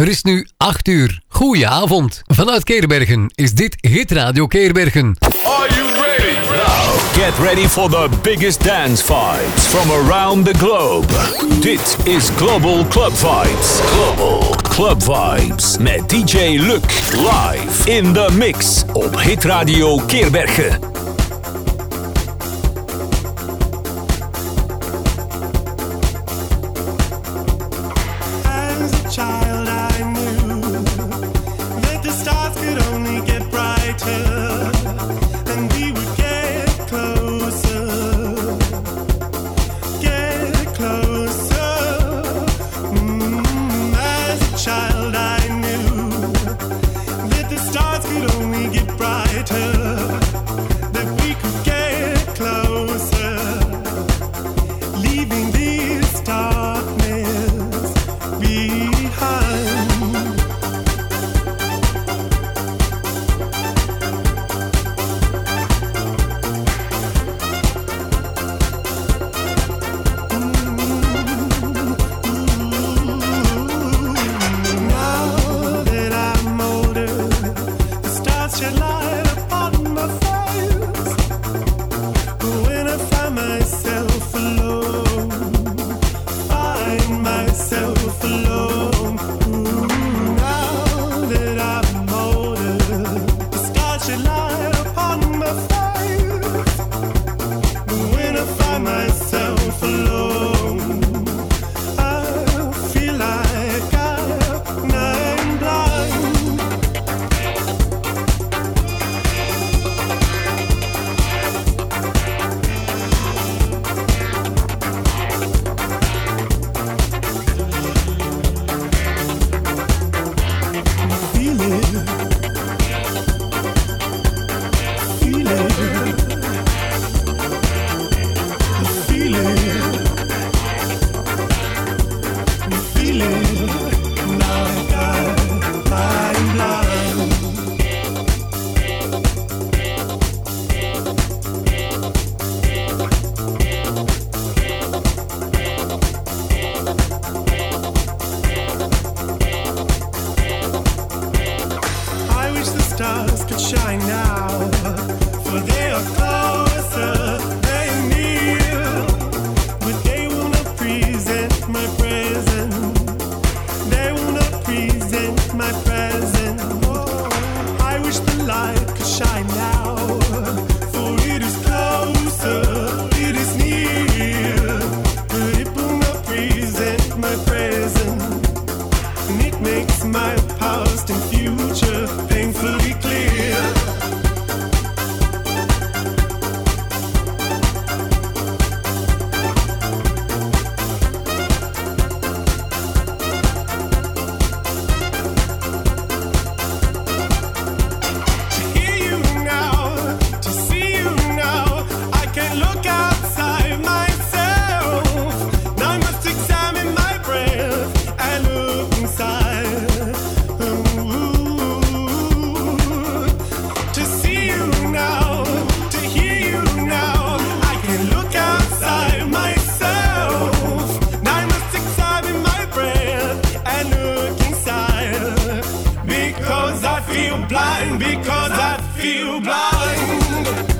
Er is nu 8 uur. Goedenavond. Vanuit Keerbergen is dit Hit Radio Keerbergen. Are you ready? Now, get ready for the biggest dance fights from around the globe. Dit is Global Club Fights. Global Club Vibes met DJ Luc live in the mix op Hit Radio Keerbergen. blind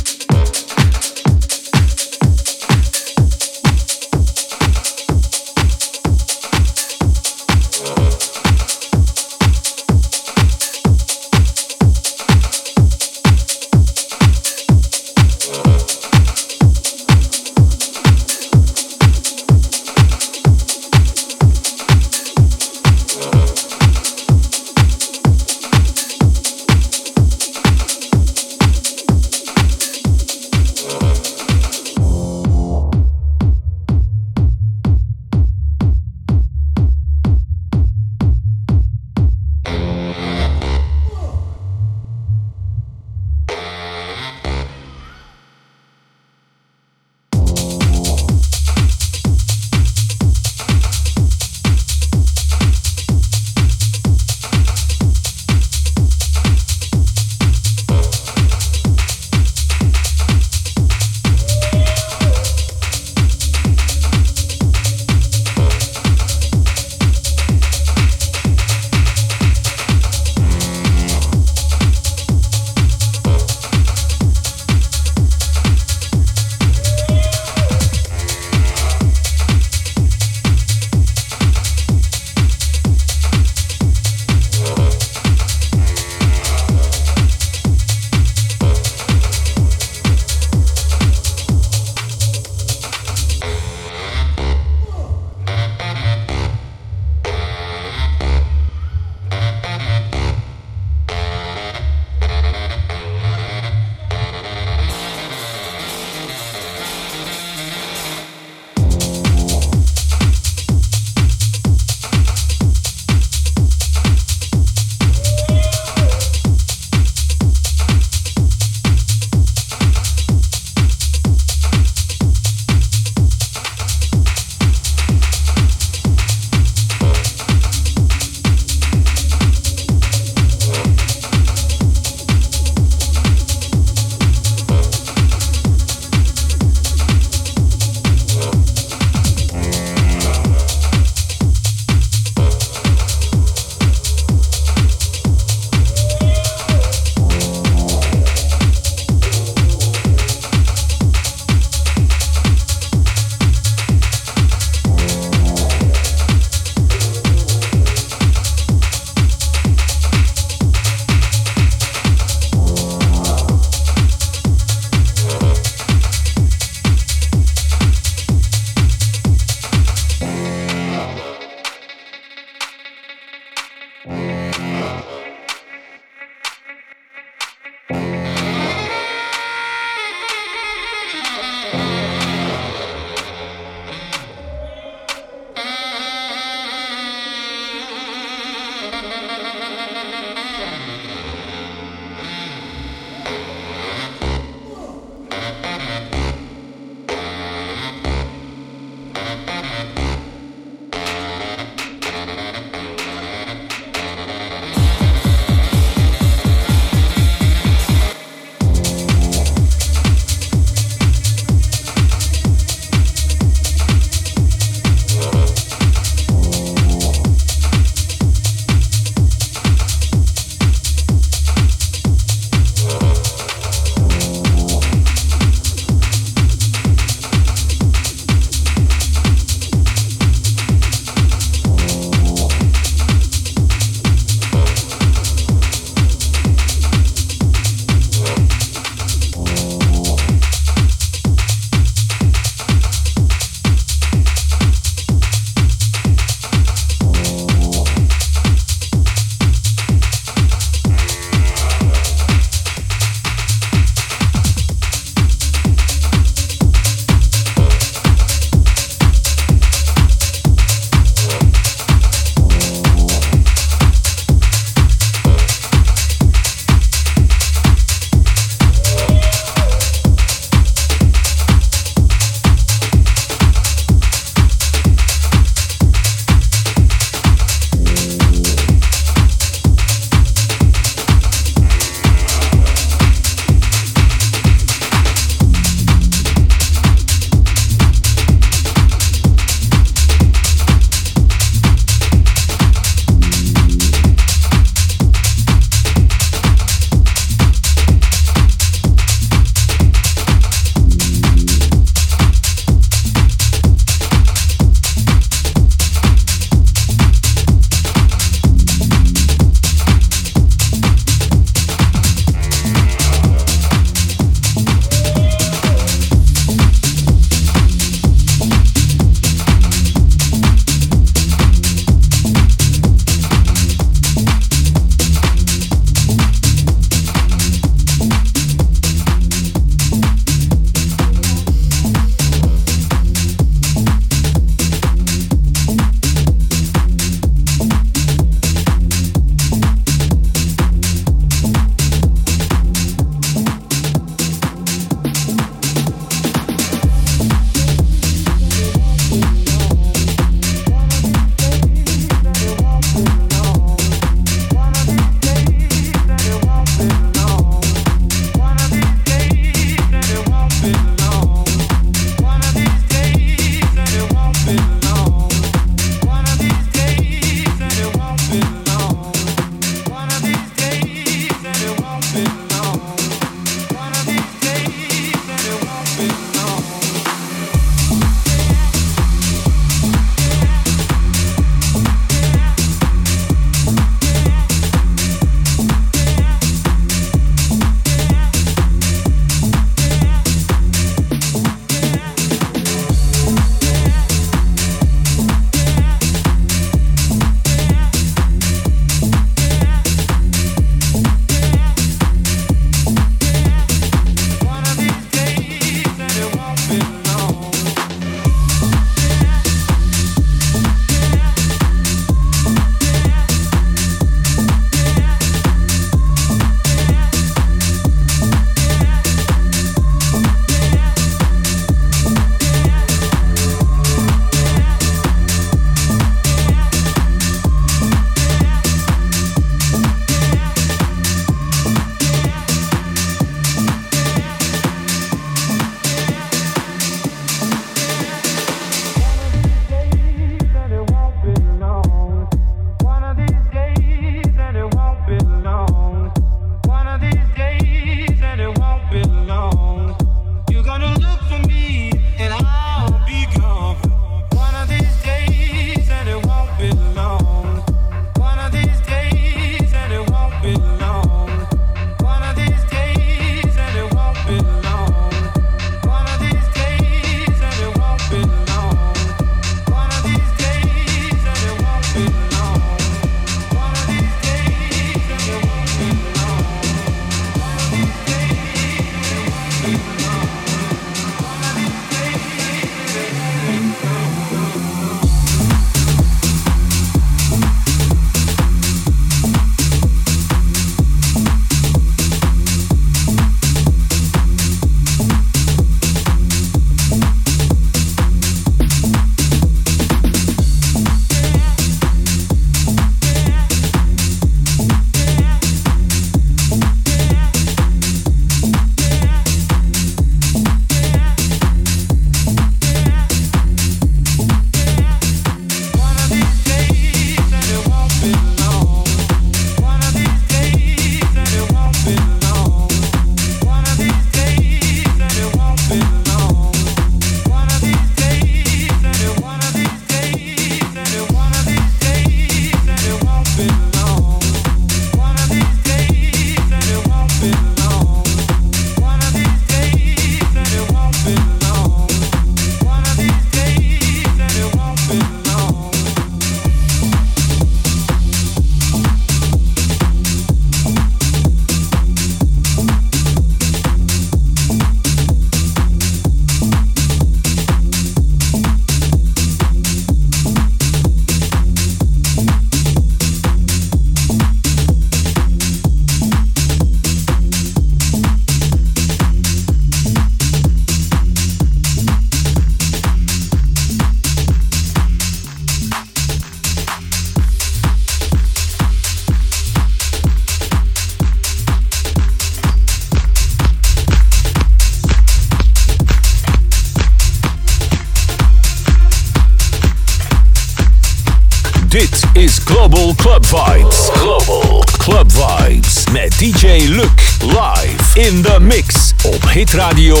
Radio.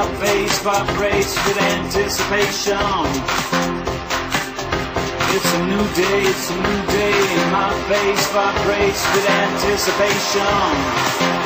My face vibrates with anticipation. It's a new day, it's a new day, and my face vibrates with anticipation.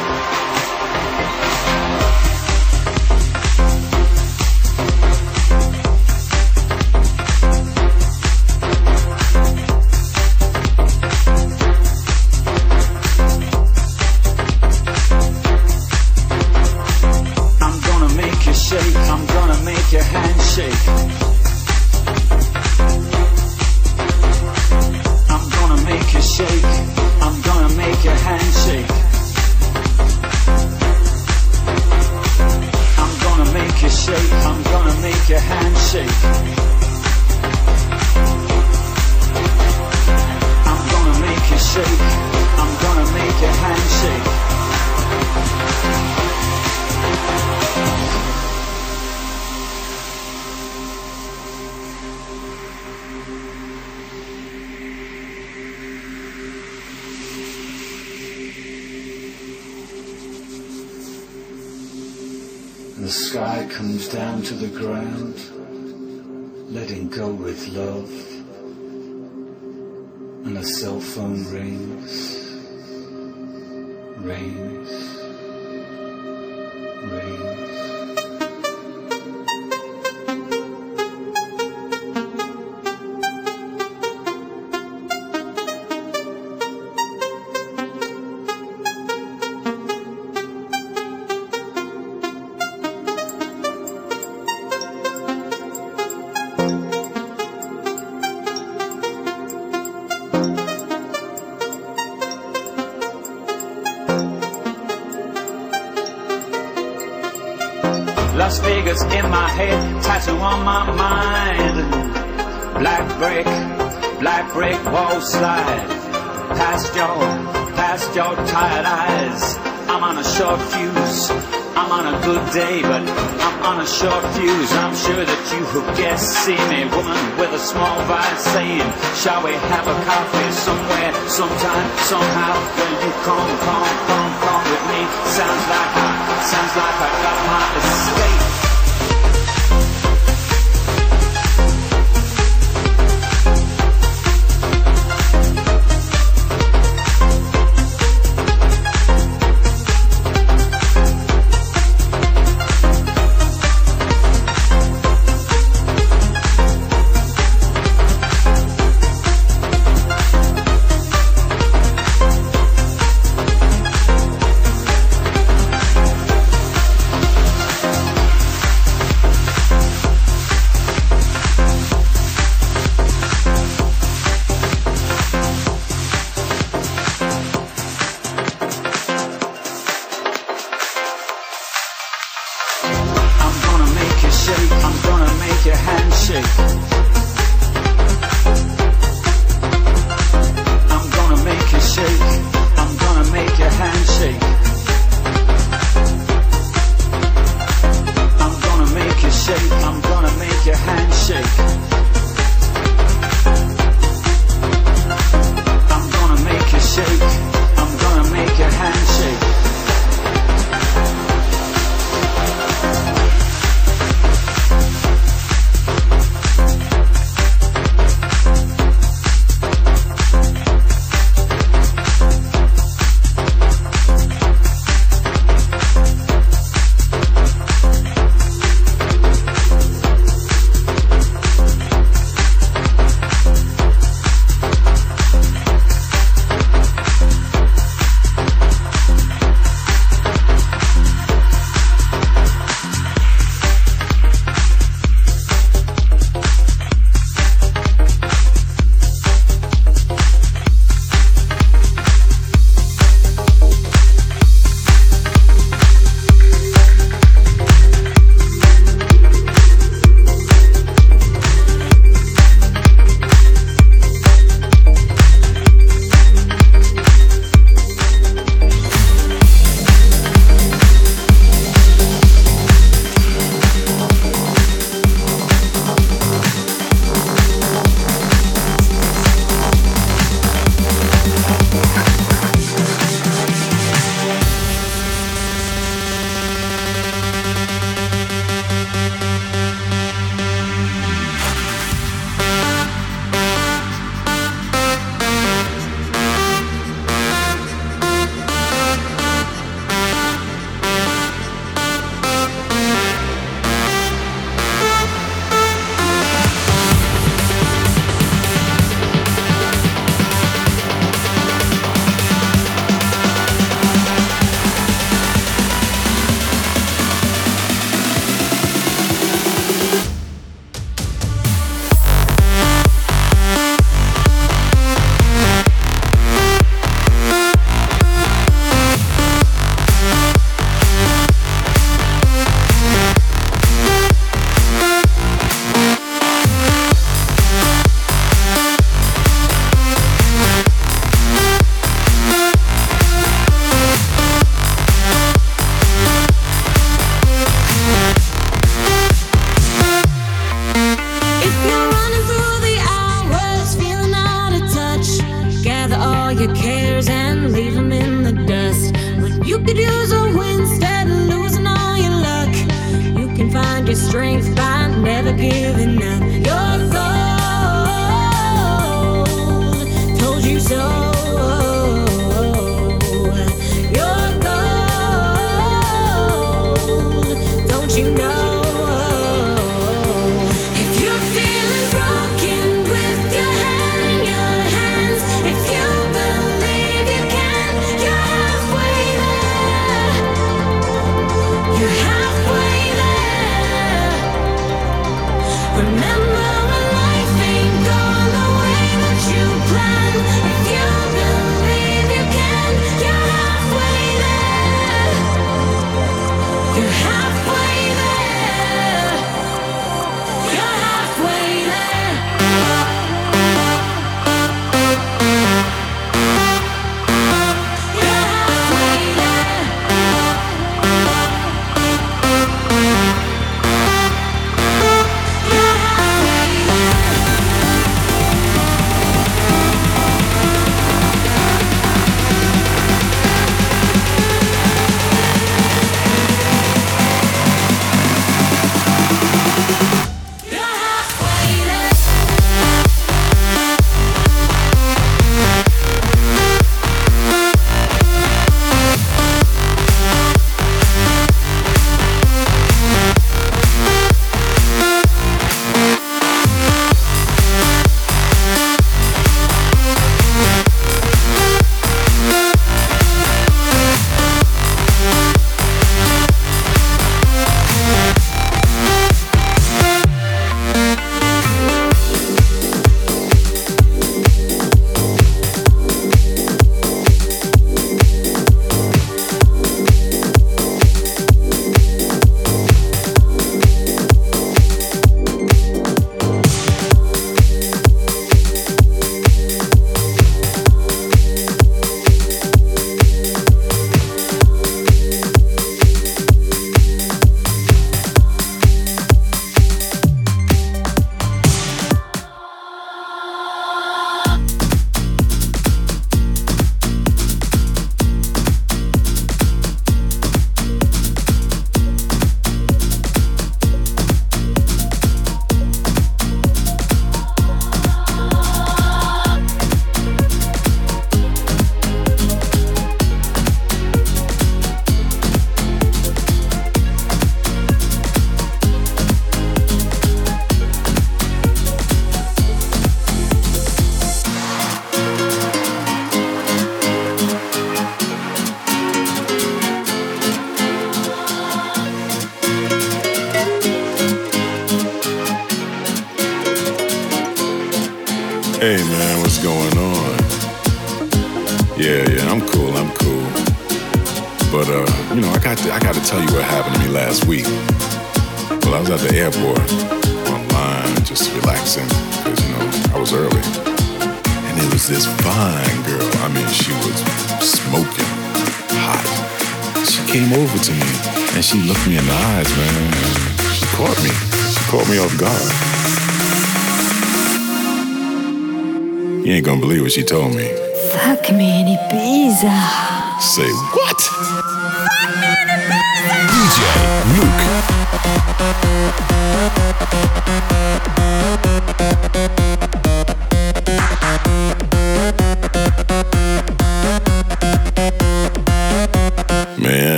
Shall we have a coffee somewhere, sometime?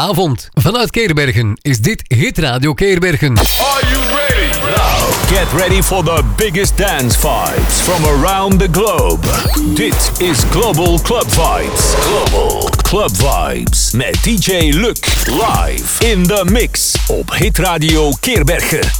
Goedenavond. Vanuit Keerbergen is dit Hit Radio Keerbergen. Are you ready? Now, get ready for the biggest dance vibes from around the globe. Dit is Global Club Vibes. Global Club Vibes met DJ Luc live in the mix op Hit Radio Keerbergen.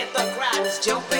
hit the crowd is jumping.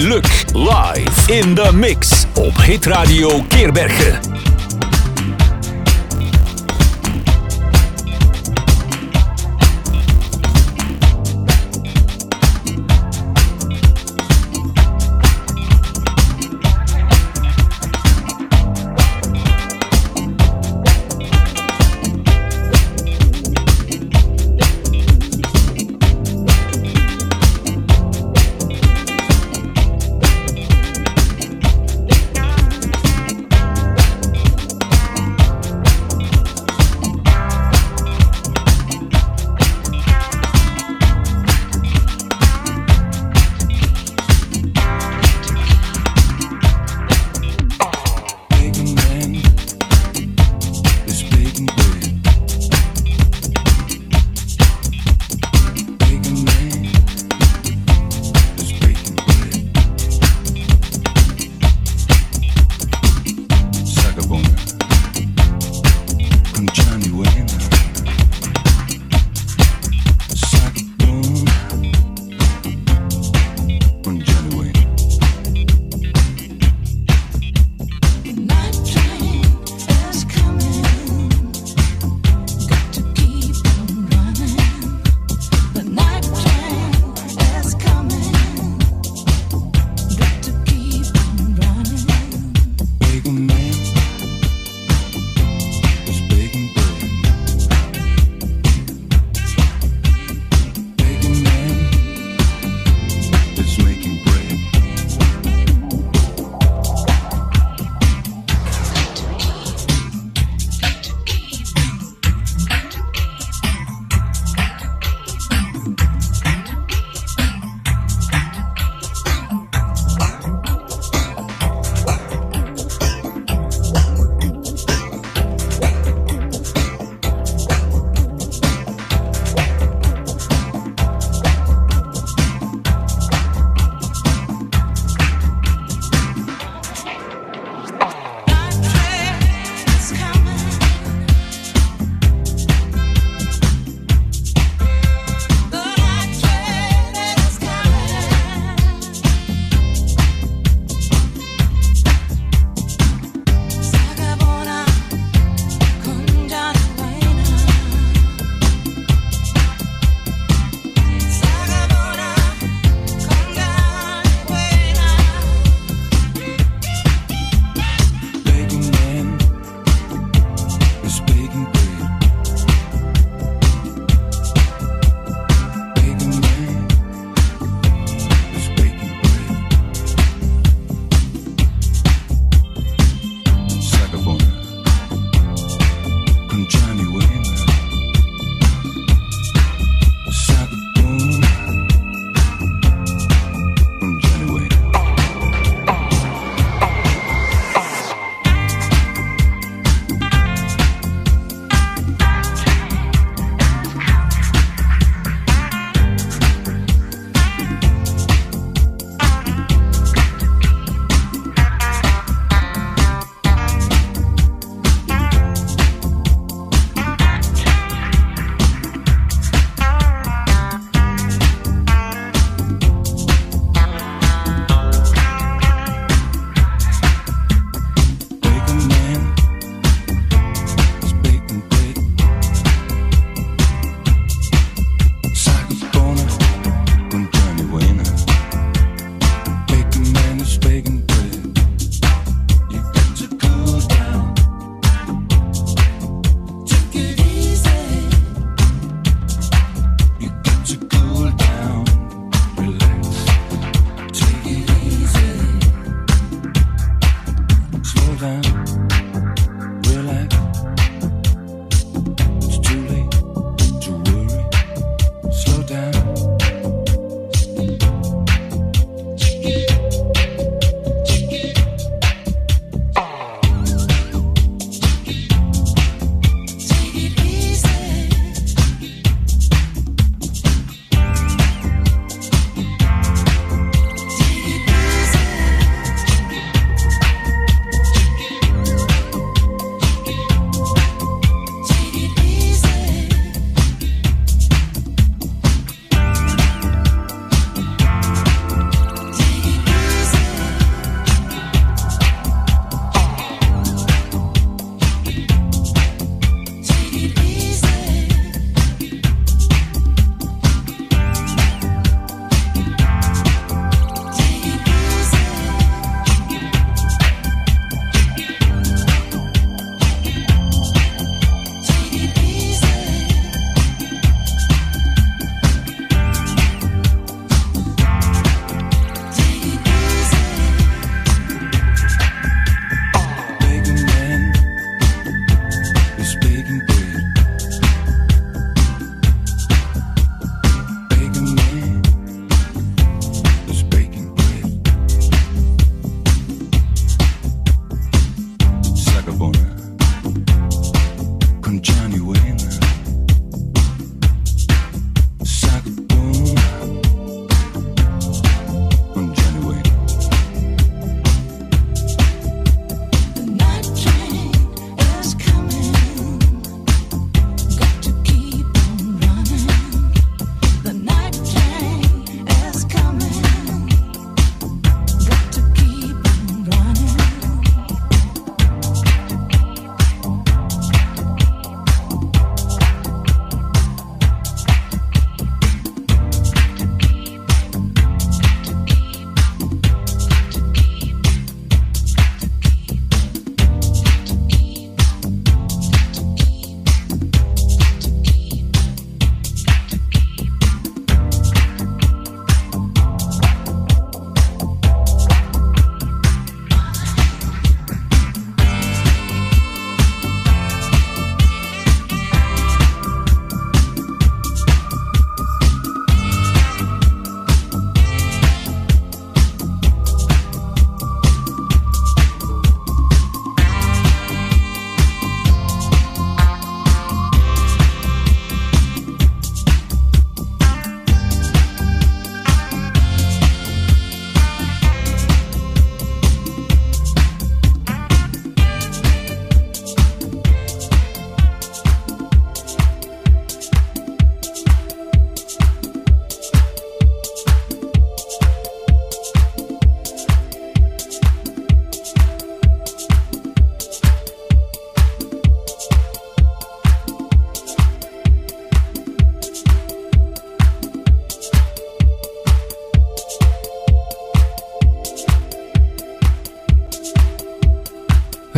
Luc live in the mix op Hit Radio Keerbergen.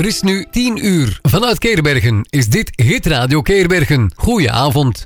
Er is nu 10 uur. Vanuit Keerbergen is dit Hit Radio Keerbergen. Goeie avond.